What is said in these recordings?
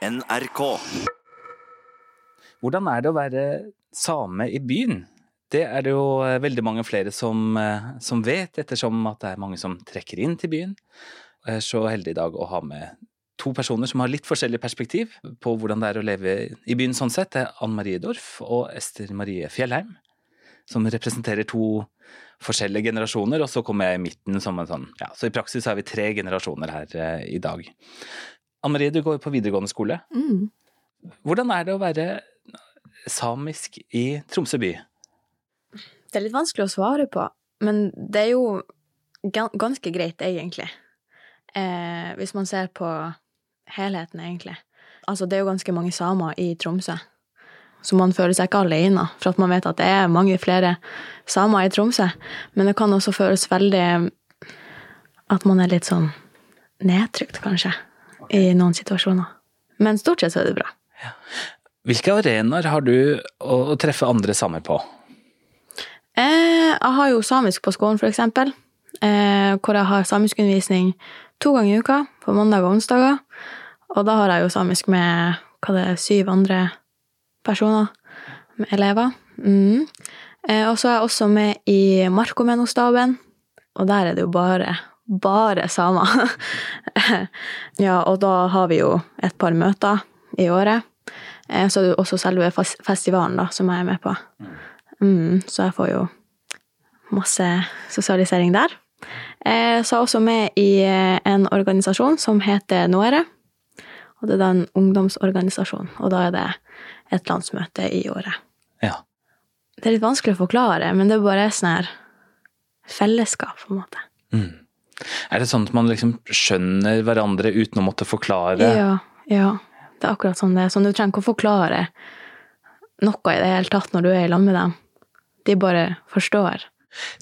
NRK. Hvordan er det å være same i byen? Det er det jo eh, veldig mange flere som, eh, som vet, ettersom at det er mange som trekker inn til byen. Jeg er så heldig i dag å ha med to personer som har litt forskjellig perspektiv på hvordan det er å leve i byen sånn sett. Det er Ann Marie Dorf og Ester Marie Fjellheim, som representerer to forskjellige generasjoner, og så kommer jeg i midten som en sånn Ja, så i praksis er vi tre generasjoner her eh, i dag. Ann Marie, du går på videregående skole. Mm. Hvordan er det å være samisk i Tromsø by? Det er litt vanskelig å svare på, men det er jo ganske greit, egentlig. Eh, hvis man ser på helheten, egentlig. Altså, det er jo ganske mange samer i Tromsø. Så man føler seg ikke alene, for at man vet at det er mange flere samer i Tromsø. Men det kan også føles veldig At man er litt sånn nedtrykt, kanskje, i noen situasjoner. Men stort sett så er det bra. Hvilke arenaer har du å, å treffe andre samer på? Eh, jeg har jo samisk på skolen, for eksempel. Eh, hvor jeg har samiskundervisning to ganger i uka, på mandag og onsdager. Og da har jeg jo samisk med hva det er, syv andre personer, med elever. Mm. Eh, og så er jeg også med i Markomennostaben, og der er det jo bare, bare samer. ja, og da har vi jo et par møter i året. Eh, så er det også selve festivalen da, som jeg er med på. Mm, så jeg får jo masse sosialisering der. Så så er jeg også med i eh, en organisasjon som heter Noere. Og det er da en ungdomsorganisasjon, og da er det et landsmøte i året. Ja. Det er litt vanskelig å forklare, men det er bare sånn her fellesskap, på en måte. Mm. Er det sånn at man liksom skjønner hverandre uten å måtte forklare? Ja, ja. Det er akkurat sånn det er. Sånn, du trenger ikke å forklare noe i det hele tatt når du er i lag med dem. De bare forstår.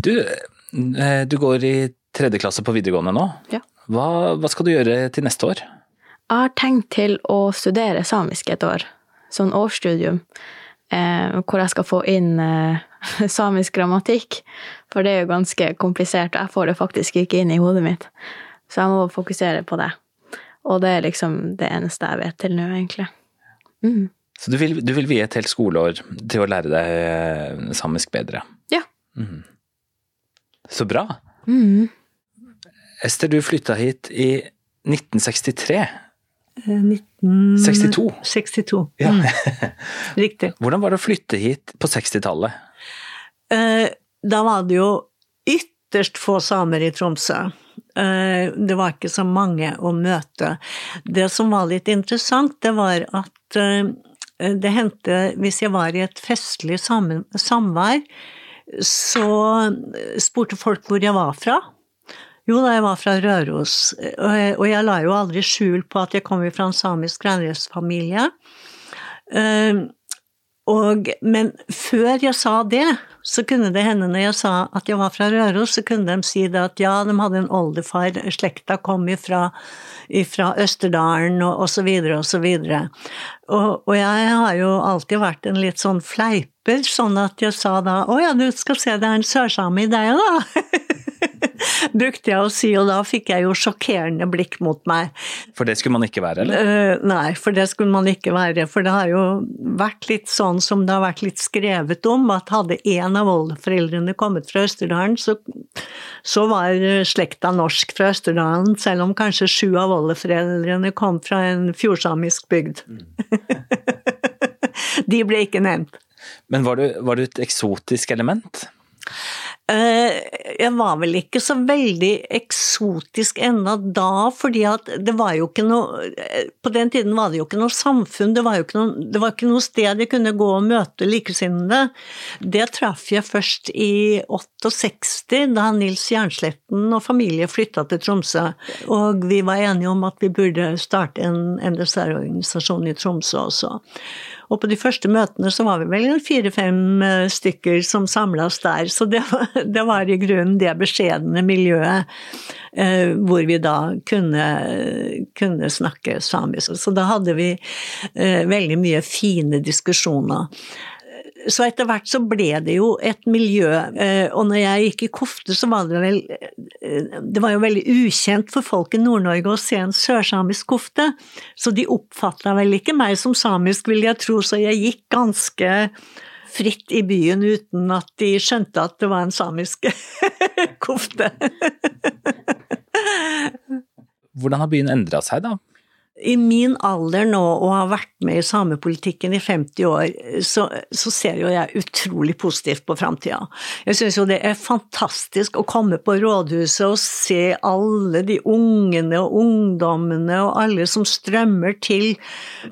Du, eh, du går i tredje klasse på videregående nå. Ja. Hva, hva skal du gjøre til neste år? Jeg har tenkt til å studere samisk et år, sånn årsstudium, hvor jeg skal få inn eh, samisk grammatikk, for det er jo ganske komplisert, og jeg får det faktisk ikke inn i hodet mitt. Så jeg må fokusere på det. Og det er liksom det eneste jeg vet til nå, egentlig. Mm. Så du vil, du vil vie et helt skoleår til å lære deg eh, samisk bedre? Ja. Mm. Så bra. Mm. Ester, du flytta hit i 1963. Eh, 19... 62. 62. Ja. Mm, riktig. Hvordan var det å flytte hit på 60-tallet? Eh, da var det jo ytterst få samer i Tromsø. Eh, det var ikke så mange å møte. Det som var litt interessant, det var at eh, det hendte hvis jeg var i et festlig sam samvær, så spurte folk hvor jeg var fra. Jo da, jeg var fra Røros, og jeg, la jo aldri skjul på at jeg kom fra en samisk reindriftsfamilie. Eh, men før jeg sa det, så kunne det hende når jeg sa at jeg var fra Røros, så kunne de si det at ja, de hadde en oldefar, slekta kom ifra, ifra Østerdalen og, og så videre og så videre. Og, og jeg har jo alltid vært en litt sånn fleiper, sånn at jeg sa da å ja, du skal se det er en sørsame i deg da. Brukte jeg å si, og da fikk jeg jo sjokkerende blikk mot meg. For det skulle man ikke være, eller? Eh, nei, for det skulle man ikke være. For det har jo vært litt sånn som det har vært litt skrevet om, at hadde en av oldeforeldrene kommet fra Østerdalen, så, så var eh, slekta norsk fra Østerdalen, selv om kanskje sju av oldeforeldrene kom fra en fjordsamisk bygd. De ble ikke nevnt. Men var du, var du et eksotisk element? Eh, Jeg var vel ikke så veldig eksotisk ennå da, fordi at det var jo ikke noe På den tiden var det jo ikke noe samfunn, det var jo ikke noe, det var ikke noe sted jeg kunne gå og møte likesinnede. Det traff jeg først i 68, da Nils Jernsletten og familie flytta til Tromsø. Og vi var enige om at vi burde starte en NSR-organisasjon i Tromsø også. Og på de første møtene så var vi vel fire-fem eh, stykker som samla der, så det var, det var i grunnen det beskjedne miljøet eh, hvor vi da kunne, kunne snakke samisk. Så da hadde vi eh, veldig mye fine diskusjoner. Så etter hvert så ble det jo et miljø, eh, og når jeg gikk i kofte, så var det vel eh, Det var jo veldig ukjent for folk i Nord-Norge å se en sørsamisk kofte, så de oppfatta vel ikke meg som samisk, vil jeg tro, så jeg gikk ganske fritt i byen uten at de skjønte at det var en samisk kofte. Hvordan har byen endra seg, da? I min alder nå og har vært med i samepolitikken i 50 år, så, så ser jo jeg utrolig positivt på framtida. Jeg syns jo det er fantastisk å komme på rådhuset og se alle de ungene og ungdommene og alle som strømmer til.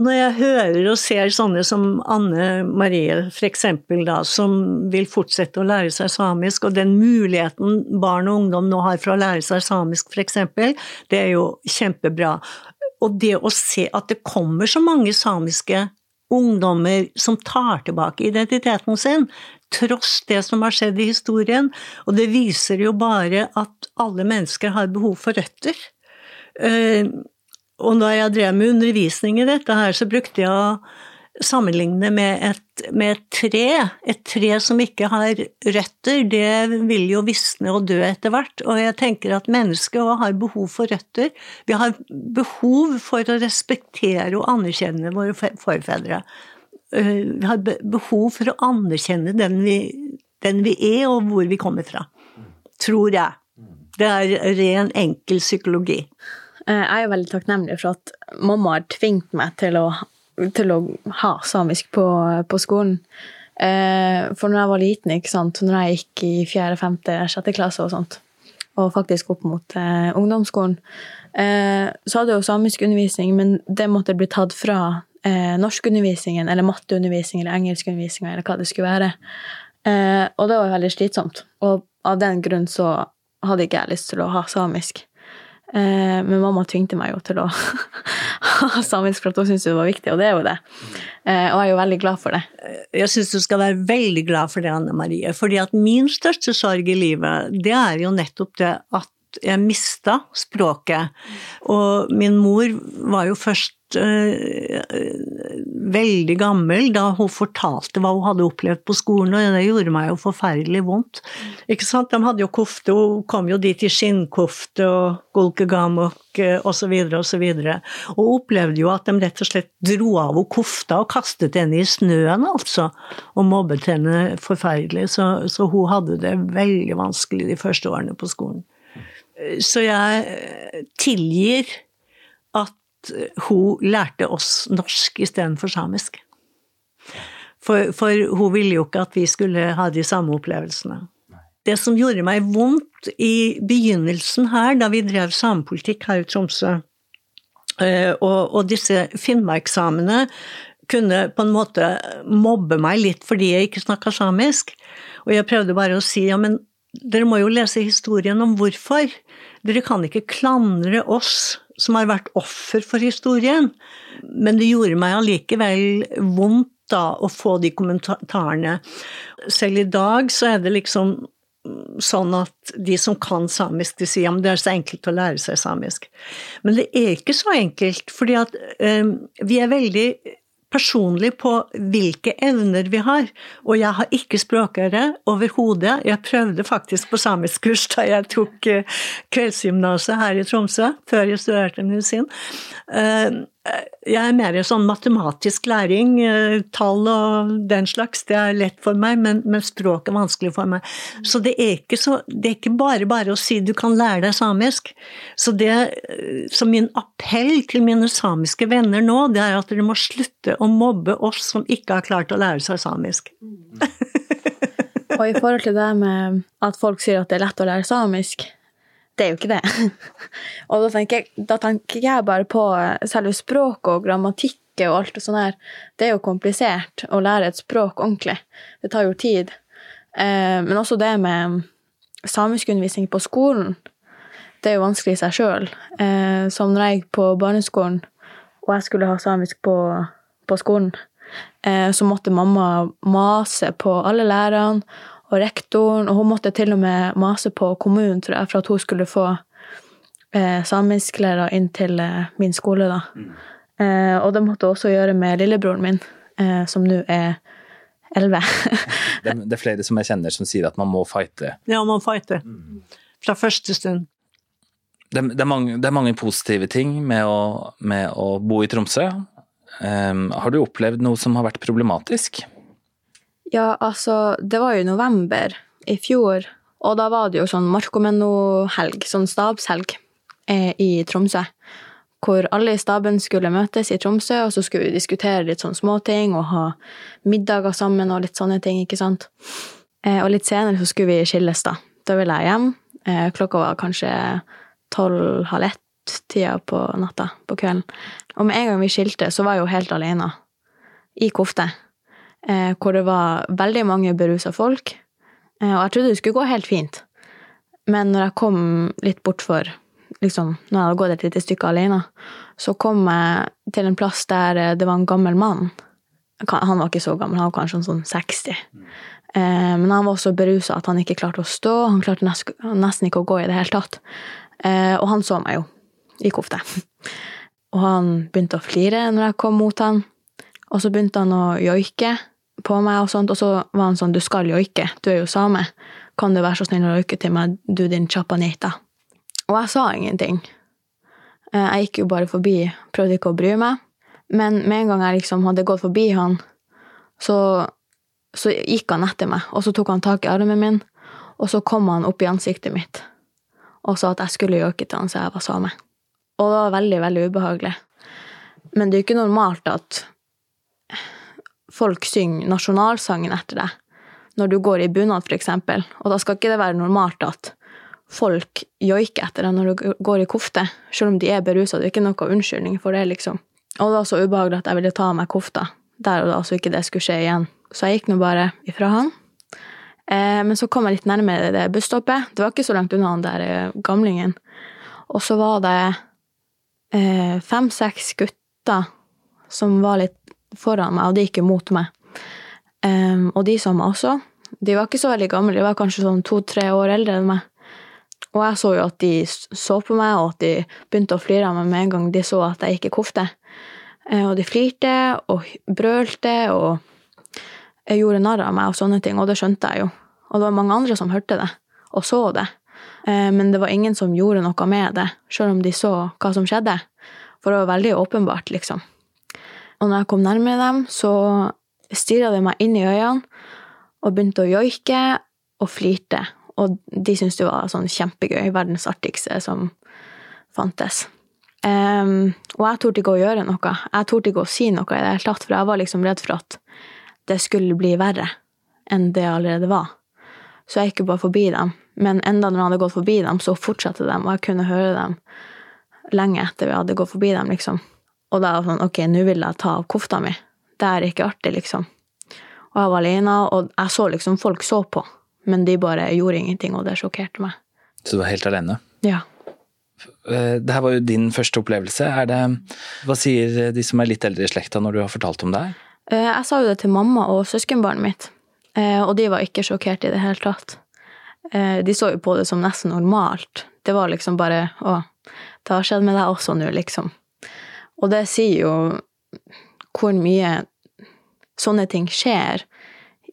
Når jeg hører og ser sånne som Anne Marie for eksempel da, som vil fortsette å lære seg samisk, og den muligheten barn og ungdom nå har for å lære seg samisk for eksempel, det er jo kjempebra og det å se at det kommer så mange samiske ungdommer som tar tilbake identiteten sin, tross det som har skjedd i historien, og det viser jo bare at alle mennesker har behov for røtter. Eh, og da jeg drev med undervisning i dette her, så brukte jeg sammenligne med et, med et, tre. Et tre som ikke har røtter, det vil jo visne og dø etter hvert. Og jeg tenker at mennesket òg har behov for røtter. Vi har behov for å respektere og anerkjenne våre forfedre. Eh, vi har behov for å anerkjenne den vi, den vi er, og hvor vi kommer fra. Tror jeg. Det er ren, enkel psykologi. Eh, jeg er veldig takknemlig for at mamma har tvingt meg til å til å ha samisk på, på skolen. Eh, for når jeg var liten, ikke sant, når jeg gikk i fjerde, femte, sjette klasse og sånt, og faktisk opp mot eh, ungdomsskolen, eh, så hadde jeg jo samisk undervisning, men det måtte bli tatt fra eh, norskundervisningen eller matteundervisning eller engelskundervisninga eller hva det skulle være. Eh, og det var veldig slitsomt. Og av den grunn så hadde ikke jeg lyst til å ha samisk. Eh, men mamma tvingte meg jo til å samisk for at hun syntes det var viktig, og det er jo det. Eh, og jeg er jo veldig glad for det. Jeg syns du skal være veldig glad for det, Anne Marie. fordi at min største sorg i livet, det er jo nettopp det at jeg mista språket. Og min mor var jo først veldig gammel da hun fortalte hva hun hadde opplevd på skolen, og det gjorde meg jo forferdelig vondt. Ikke sant? De hadde jo kofte, hun kom jo dit i skinnkofte og golkegamok osv. videre Og, og opplevde jo at de rett og slett dro av henne kofta og kastet henne i snøen, altså. Og mobbet henne forferdelig. Så, så hun hadde det veldig vanskelig de første årene på skolen. Så jeg tilgir at hun lærte oss norsk istedenfor samisk. For, for, hun ville jo ikke at vi skulle ha de samme opplevelsene. Det som gjorde meg vondt i begynnelsen her, da vi drev samepolitikk her i Tromsø, eh, og, og disse Finnmarkssamene kunne på en måte mobbe meg litt fordi jeg ikke snakka samisk. Og jeg prøvde bare å si ja, men dere må jo lese historien om hvorfor. Dere kan ikke klandre oss som har vært offer for historien. Men det gjorde meg allikevel vondt da å få de kommentarene. Selv i dag så er det liksom sånn at de som kan samisk, de sier at det er så enkelt å lære seg samisk. Men det er ikke så enkelt, fordi at um, vi er veldig personlig på hvilke evner vi har. Og jeg har ikke språkøre overhodet. Jeg prøvde faktisk på samiskkurs da jeg tok eh, kveldsgymnaset her i Tromsø, før jeg studerte medisin. Eh, jeg er mer sånn matematisk læring, eh, tall og den slags, det er lett for meg, men, men språk er vanskelig for meg. Så det så det er ikke bare bare å si du kan lære deg samisk. Så, det, så min appell til mine samiske venner nå, det er at dere må slutte å mobbe oss som ikke har klart å lære seg samisk. og i forhold til det med at folk sier at det er lett å lære samisk, det er jo ikke det. og da tenker, jeg, da tenker, jeg, bare på selve språket og grammatikket og alt og sånn her. Det er jo komplisert å lære et språk ordentlig. Det tar jo tid. Eh, men også det med samiskundervisning på skolen. Det er jo vanskelig i seg sjøl. Eh, som når jeg på barneskolen, og jeg skulle ha samisk på, på skolen, eh, så måtte mamma mase på alle lærerne og rektoren, og hun måtte til og med mase på kommunen, tror jeg, for at hun skulle få eh, samisklærere inn til eh, min skole, da. Mm. Eh, og det måtte hun også gjøre med lillebroren min, eh, som nå er elleve. Det, det er flere som jeg kjenner som sier at man må fighte. Ja, man fighter. Fra første stund. Det, det, er, mange, det er mange positive ting med å, med å bo i Tromsø. Um, har du opplevd noe som har vært problematisk? Ja, altså, det var jo november i fjor, og da var det jo sånn Markomenno-helg, sånn stabshelg, eh, i Tromsø. Hvor alle i staben skulle møtes i Tromsø, og så skulle vi diskutere litt sånn småting og ha middager sammen og litt sånne ting, ikke sant. Eh, og litt senere så skulle vi skilles, da. Da ville jeg hjem. Eh, klokka var kanskje tolv-halv ett-tida på natta, på kvelden. Og med en gang vi skilte, så var jeg jo helt alene. I kofte hvor det var veldig mange berusa folk. Eh, og jeg trodde det skulle gå helt fint. Men når jeg kom litt bortfor, liksom, når jeg hadde gått et lite stykke alene, så kom jeg til en plass der eh, det var en gammel mann. Han var ikke så gammel, han var kanskje sånn 60. Eh, men han var så berusa at han ikke klarte å stå. Han klarte nesten, ikke å gå i det hele tatt. Eh, og han så meg jo, i kofte. Og han begynte å flire når jeg kom mot han. Og så begynte han å joike på meg, og sånt, og så var han sånn 'Du skal jo ikke, du er jo same. Kan du være så snill å røyke til meg, du din chapanita?' Og jeg sa ingenting. Eh, Jeg gikk jo bare forbi, prøvde ikke å bry meg. Men med en gang jeg liksom hadde gått forbi han, så, så gikk han etter meg, og så tok han tak i armen min, og så kom han opp i ansiktet mitt og sa at jeg skulle joike til han så jeg var same. Og det var veldig, veldig ubehagelig. Men det er jo ikke normalt at folk synger nasjonalsangen etter deg når du går i bunad, eksempel. Og da skal ikke det være normalt at folk joiker etter deg når du går i kofte, selv om de er berusa. Det er ikke noe unnskyldning for det, liksom. Og det var så ubehagelig at jeg ville ta av meg kofta der og da, så ikke det skulle skje igjen. Så jeg gikk nå bare ifra han. Eh, men så kom jeg litt nærmere det busstoppet. Det var ikke så langt unna han der eh, gamlingen. Og så var det eh, fem-seks gutter som var litt foran meg, og de gikk imot meg. Um, og de så meg også. De var ikke så veldig gamle, de var kanskje sånn to-tre år eldre enn meg. Og jeg så jo at de så på meg, og at de begynte å flire av meg med en gang de så at jeg gikk i kofte. Eh, og de flirte og brølte og gjorde narr av meg og sånne ting, og det skjønte jeg jo. Og det var mange andre som hørte det, og så det. Eh, Men det var ingen som gjorde noe med det, selv om de så hva som skjedde. For det var veldig åpenbart, liksom. Og når jeg kom nærmere dem, så stirra de meg inn i øynene og begynte å joike og flirte. Og de syntes det var sånn kjempegøy. Verdens artigste som fantes. Um, og jeg torde ikke å gjøre noe. Jeg torde ikke å si noe i det hele tatt, for jeg var liksom redd for at det skulle bli verre enn det allerede var. Så jeg gikk bare forbi dem. Men enda når jeg hadde gått forbi dem, så fortsatte de, og jeg kunne høre dem lenge etter vi hadde gått forbi dem, liksom. Og da var jeg sånn, ok, nå vil jeg ta av kofta mi. Det er ikke artig, liksom. Og jeg var alene, og jeg så liksom folk så på, men de bare gjorde ingenting, og det sjokkerte meg. Så du var helt alene? Ja. Dette Det her var jo din første opplevelse. Er det, hva sier de som er litt eldre i slekta når du har fortalt om det her? Eh, Jeg sa jo det til mamma og søskenbarnet mitt, eh, og de var ikke sjokkert i det hele tatt. Eh, De så jo på det som nesten normalt. Det var liksom bare Å, det har skjedd med deg også nå, liksom. Og det sier jo hvor mye sånne ting skjer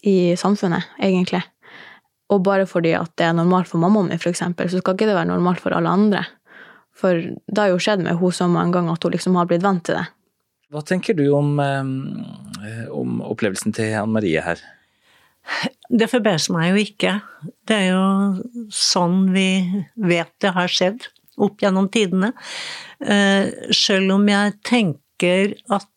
i samfunnet, egentlig. Og bare fordi at det er normalt for mammaen min, eksempel, så skal ikke det være normalt for alle andre. For det har jo skjedd med henne så mange ganger at hun liksom har blitt vant til det. Hva tenker du om, eh, om opplevelsen til Anne Marie her? Det forbauser meg jo ikke. Det er jo sånn vi vet det har skjedd opp gjennom tidene. Eh, Selv om jeg tenker at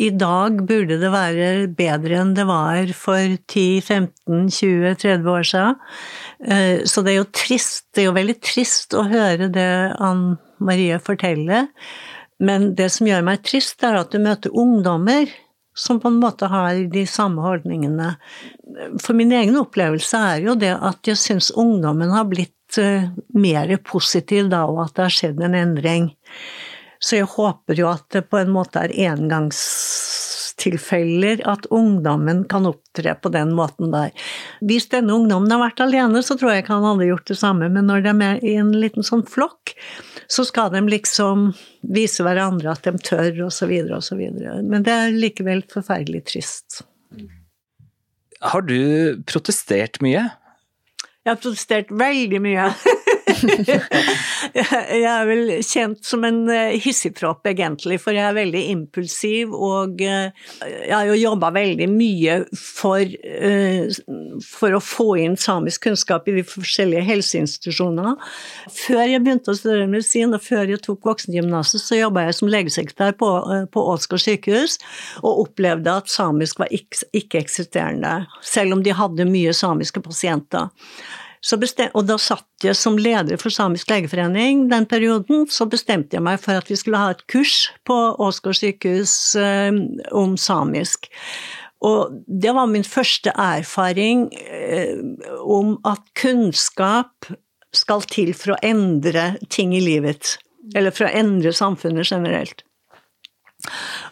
i dag burde det være bedre enn det var for 10-15-20-30 år siden. Eh, Så det er jo trist, det er jo veldig trist å høre det Ann Marie forteller. Men det som gjør meg trist, er at du møter ungdommer som på en måte har de samme holdningene. For min egen opplevelse er jo det at jeg syns ungdommen har blitt eh, mer positiv da, og at det har skjedd en endring. Så jeg håper jo at det på en måte er engangstilfeller, at ungdommen kan opptre på den måten der. Hvis denne ungdommen har vært alene, så tror jeg ikke han hadde gjort det samme, men når de er i en liten sånn flokk, så skal de liksom vise hverandre at de tør, og så videre og så videre. Men det er likevel forferdelig trist. Har du protestert mye? Jeg har protestert veldig mye. jeg er vel kjent som en eh, hissigpropp, egentlig, for jeg er veldig impulsiv, og eh, jeg har jo jobba veldig mye for, eh, for å få inn samisk kunnskap i de forskjellige helseinstitusjonene. Før jeg begynte å studere medisin, og før jeg tok voksengymnaset, så jobba jeg som legesekretær på, på Åsgård sykehus, og opplevde at samisk var ikke-eksisterende, selv om de hadde mye samiske pasienter. Og da satt jeg som leder for Samisk legeforening den perioden. Så bestemte jeg meg for at vi skulle ha et kurs på Åsgård sykehus eh, om samisk. Og det var min første erfaring eh, om at kunnskap skal til for å endre ting i livet. Eller for å endre samfunnet generelt.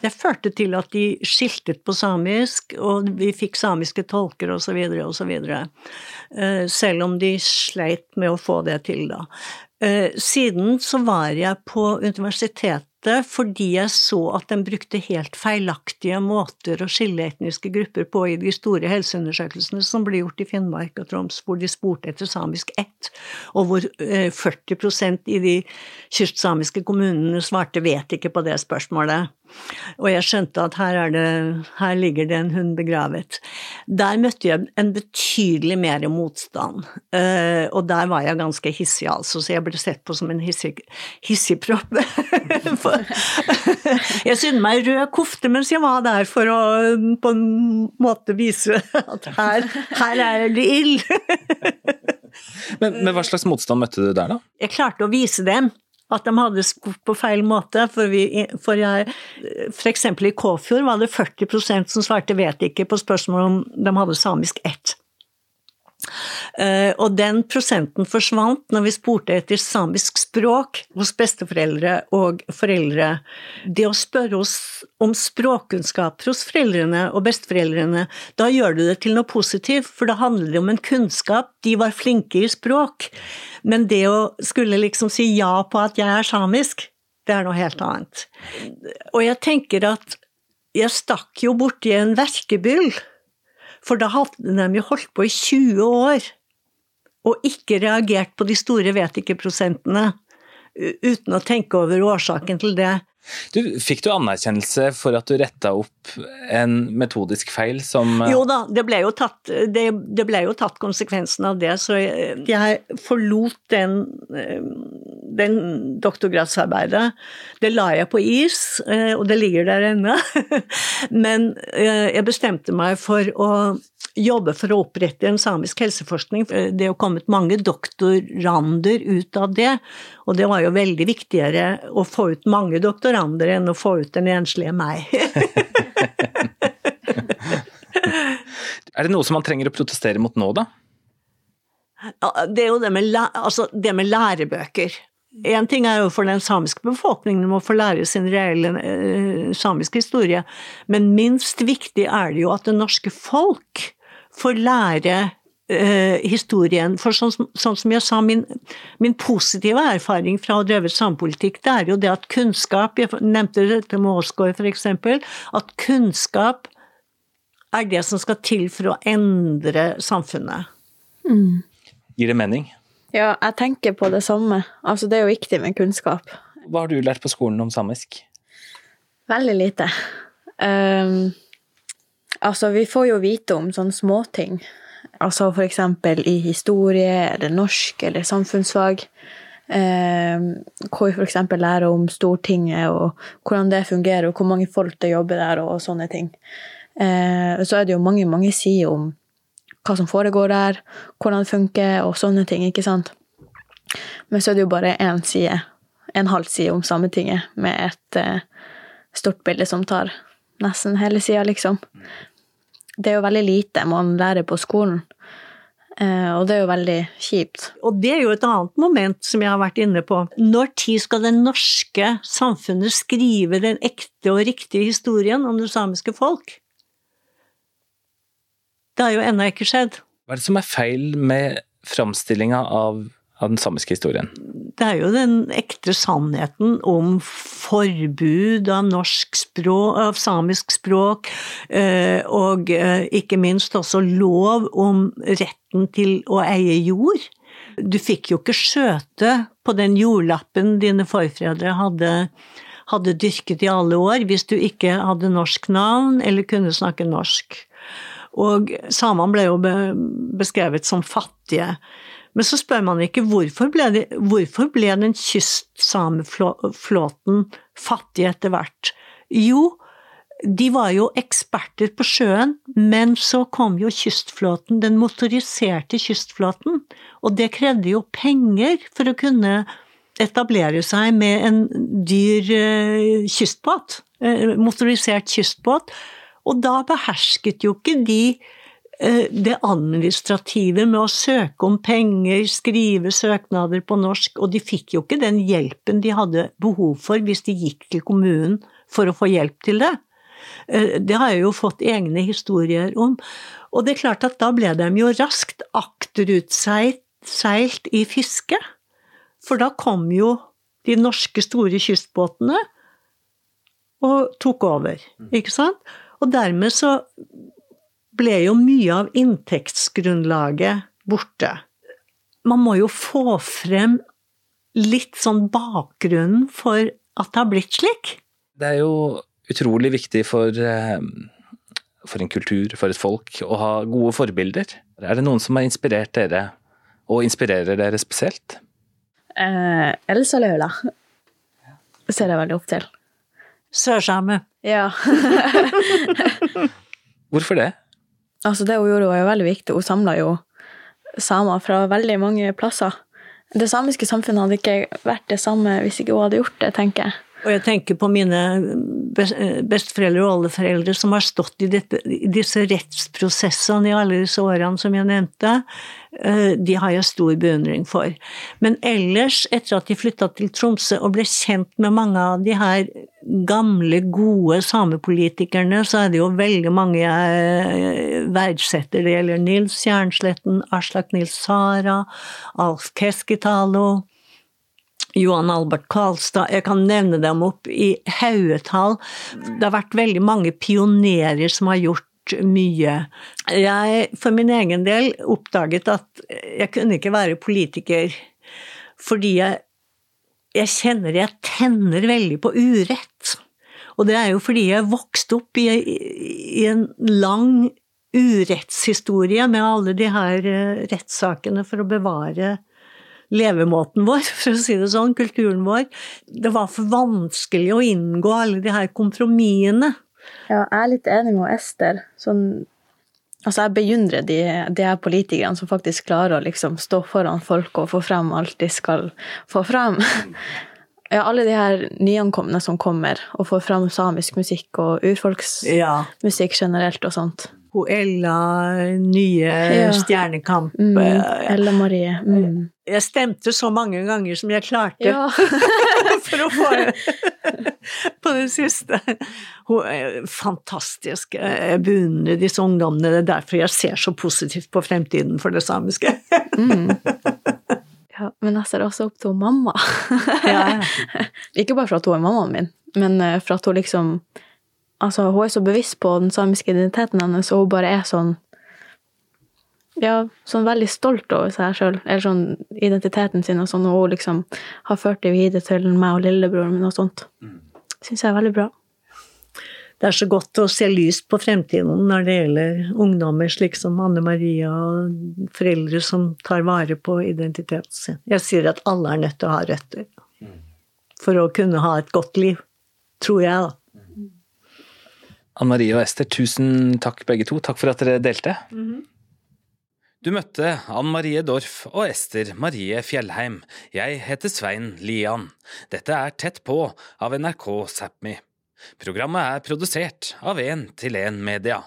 Det førte til at de skiltet på samisk, og vi fikk samiske tolker osv. osv. Eh, selv om de sleit med å få det til, da. Eh, siden så var jeg på universitetet fordi jeg så at de brukte helt feilaktige måter å skille etniske grupper på i de store helseundersøkelsene som ble gjort i Finnmark og Troms, hvor de spurte etter samisk ett, og hvor 40 eh, i de kystsamiske kommunene svarte 'vet ikke' på det spørsmålet. Og jeg skjønte at her, det, her, ligger det en hund begravet. Der møtte jeg en betydelig mer motstand, uh, og der var jeg ganske hissig, altså, så jeg ble sett på som en hissig, hissigpropp. jeg sydde meg rød kofte mens jeg var der for å på en måte vise at her, her er det ild. men, men hva slags motstand møtte du der, da? Jeg klarte å vise dem at de hadde spurt på feil måte. For, vi, for jeg, for eksempel i Kåfjord var det 40% som svarte 'vet ikke' på spørsmål om de hadde samisk ett. Eh, og den prosenten forsvant når vi spurte etter samisk språk hos besteforeldre og foreldre. Det å spørre oss om språkkunnskaper hos foreldrene og besteforeldrene, da gjør du det til noe positivt, for da handler det om en kunnskap. De var flinke i språk. Men det å skulle liksom si ja på at jeg er samisk, det er noe helt annet. Og jeg tenker at jeg stakk jo borti en verkebyll for da hadde de jo holdt på i 20 år og ikke reagert på de store vet ikke-prosentene uten å tenke over årsaken til det. Du, fikk du anerkjennelse for at du retta opp en metodisk feil som Jo da, det ble jo tatt, det, det ble jo tatt konsekvensen av det, så jeg, forlot den, den doktorgradsarbeidet. Det la jeg på is, eh, og det ligger der ennå. Men eh, jeg bestemte meg for å jobbe for å opprette en samisk helseforskning. Det er jo kommet mange doktorander ut av det, og det var jo veldig viktigere å få ut mange doktorander enn å få ut den enslige meg. er det noe som man trenger å protestere mot nå, da? Det er jo det med, altså det med lærebøker. Én ting er jo for den samiske befolkningen å få lære sin reelle eh, samiske historie, men minst viktig er det jo at det norske folk får lære eh, historien. For sånn, sånn, som jeg sa, min, min positive erfaring fra å ha drevet samepolitikk, det er jo det at kunnskap Jeg nevnte dette med Aasgaard, eksempel. At kunnskap er det som skal til for å endre samfunnet. Mm. Gir det mening? Ja, jeg tenker på det samme. Altså, det er jo viktig med kunnskap. Hva har du lært på skolen om samisk? Veldig lite. Um, Altså, vi får jo vite om sånne småting. Altså for eksempel i historie eller norsk eller samfunnsfag. Eh, hvor vi eksempel lærer om Stortinget og hvordan det fungerer, og hvor mange folk det jobber der, og sånne ting. Eh, så er det jo mange, mange sider om hva som foregår der, hvordan det funker, og sånne ting, ikke sant. Men så er det jo bare én side, en halv side om Sametinget, med et eh, stort bilde som tar nesten hele sida, liksom det er jo veldig lite man lærer på skolen. Eh, og det er jo veldig kjipt. Og det er jo et annet moment som jeg har vært inne på. Når tid skal det norske samfunnet skrive den ekte og riktige historien om det samiske folk? Det har jo ennå ikke skjedd. Hva er det som er feil med framstillinga av, av, den samiske historien? det er jo den ekte sannheten om forbud av norsk språk, av samisk språk, eh, og eh, ikke minst også lov om retten til å eie jord. Du fikk jo ikke skjøte på den jordlappen dine forfedre hadde, hadde dyrket i alle år, hvis du ikke hadde norsk navn eller kunne snakke norsk. Og samene ble jo beskrevet som fattige. Men så spør man ikke hvorfor ble, det, hvorfor ble den kystsameflåten fattig etter hvert? Jo, de var jo eksperter på sjøen, men så kom jo kystflåten, den motoriserte kystflåten, og det krevde jo penger for å kunne etablere seg med en dyr eh, kystbåt, eh, motorisert kystbåt, og da behersket jo ikke de det administrative med å søke om penger, skrive søknader på norsk, og de fikk jo ikke den hjelpen de hadde behov for hvis de gikk til kommunen for å få hjelp til det. Eh, det har jeg jo fått egne historier om. Og det er klart at da ble de jo raskt akterutseilt i fiske. For da kom jo de norske store kystbåtene og tok over, ikke sant? Og dermed så ble jo mye av inntektsgrunnlaget borte. Man må jo få frem litt sånn bakgrunnen for at det har blitt slik. Det er jo utrolig viktig for, eh, for en kultur, for et folk, å ha gode forbilder. Er det noen som har inspirert dere, og inspirerer dere spesielt? Eh, Elsa Laula ser jeg veldig opp til. Sørsame. Ja. Hvorfor det? Altså, det hun gjorde, var jo veldig viktig. Hun samla jo samer fra veldig mange plasser. Det samiske samfunnet hadde ikke vært det samme hvis ikke hun hadde gjort det, tenker jeg. Og jeg tenker på mine besteforeldre og oldeforeldre som har stått i, dette, i disse rettsprosessene i alle disse årene som jeg nevnte. Eh, de har jeg stor beundring for. Men ellers, etter at de flytta til Tromsø og ble kjent med mange av de her gamle, gode samepolitikerne, så er det jo veldig mange jeg verdsetter. Det gjelder Nils Jernsletten, Aslak Nils Sara, Alf Keskitalo. Johan Albert Karlstad, jeg kan nevne dem opp i haugetall. Det har vært veldig mange pionerer som har gjort mye. Jeg for min egen del oppdaget at jeg kunne ikke være politiker fordi jeg, jeg kjenner jeg tenner veldig på urett. Og det er jo fordi jeg vokste opp i, i en lang urettshistorie med alle de her eh, rettssakene for å bevare levemåten vår, for å si det sånn, kulturen vår. Det var for vanskelig å inngå alle de her kompromissene. Ja, jeg er litt enig med Ester. Sånn, altså jeg beundrer de, de her politikerne som faktisk klarer å liksom stå foran folk og få frem alt de skal få frem. Ja, alle de her nyankomne som kommer og får frem samisk musikk og urfolksmusikk ja. generelt og sånt hun Ella, nye ja. Stjernekamp mm, Ella Marie. Mm. Jeg stemte så mange ganger som jeg klarte ja. for å få på det siste. Hun er fantastisk. Jeg beundrer disse ungdommene. Det er derfor jeg ser så positivt på fremtiden for det samiske. mm. Ja, men jeg ser også opp til mamma. ja, Ikke bare for at hun er mammaen min, men eh, for at hun liksom Altså, hun er så bevisst på den samiske identiteten hennes, og hun bare er sånn Ja, sånn veldig stolt over seg sjøl, eller sånn identiteten sin, og sånn, og hun liksom har ført det videre til meg og lillebroren min og sånt. Mm. Syns jeg er veldig bra. Det er så godt å se lyst på fremtiden når det gjelder ungdommer slik som Anne Maria, og foreldre som tar vare på identiteten sin. Jeg sier at alle er nødt til å ha røtter mm. for å kunne ha et godt liv. Tror jeg, da. Anne Marie og Ester, tusen takk begge to. Takk for at dere delte. Mm -hmm. Du møtte Ann Marie Dorf og Ester Marie Fjellheim. Jeg heter Svein Lian. Dette er Tett på av NRK Sápmi. Programmet er produsert av 1 til 1 Media.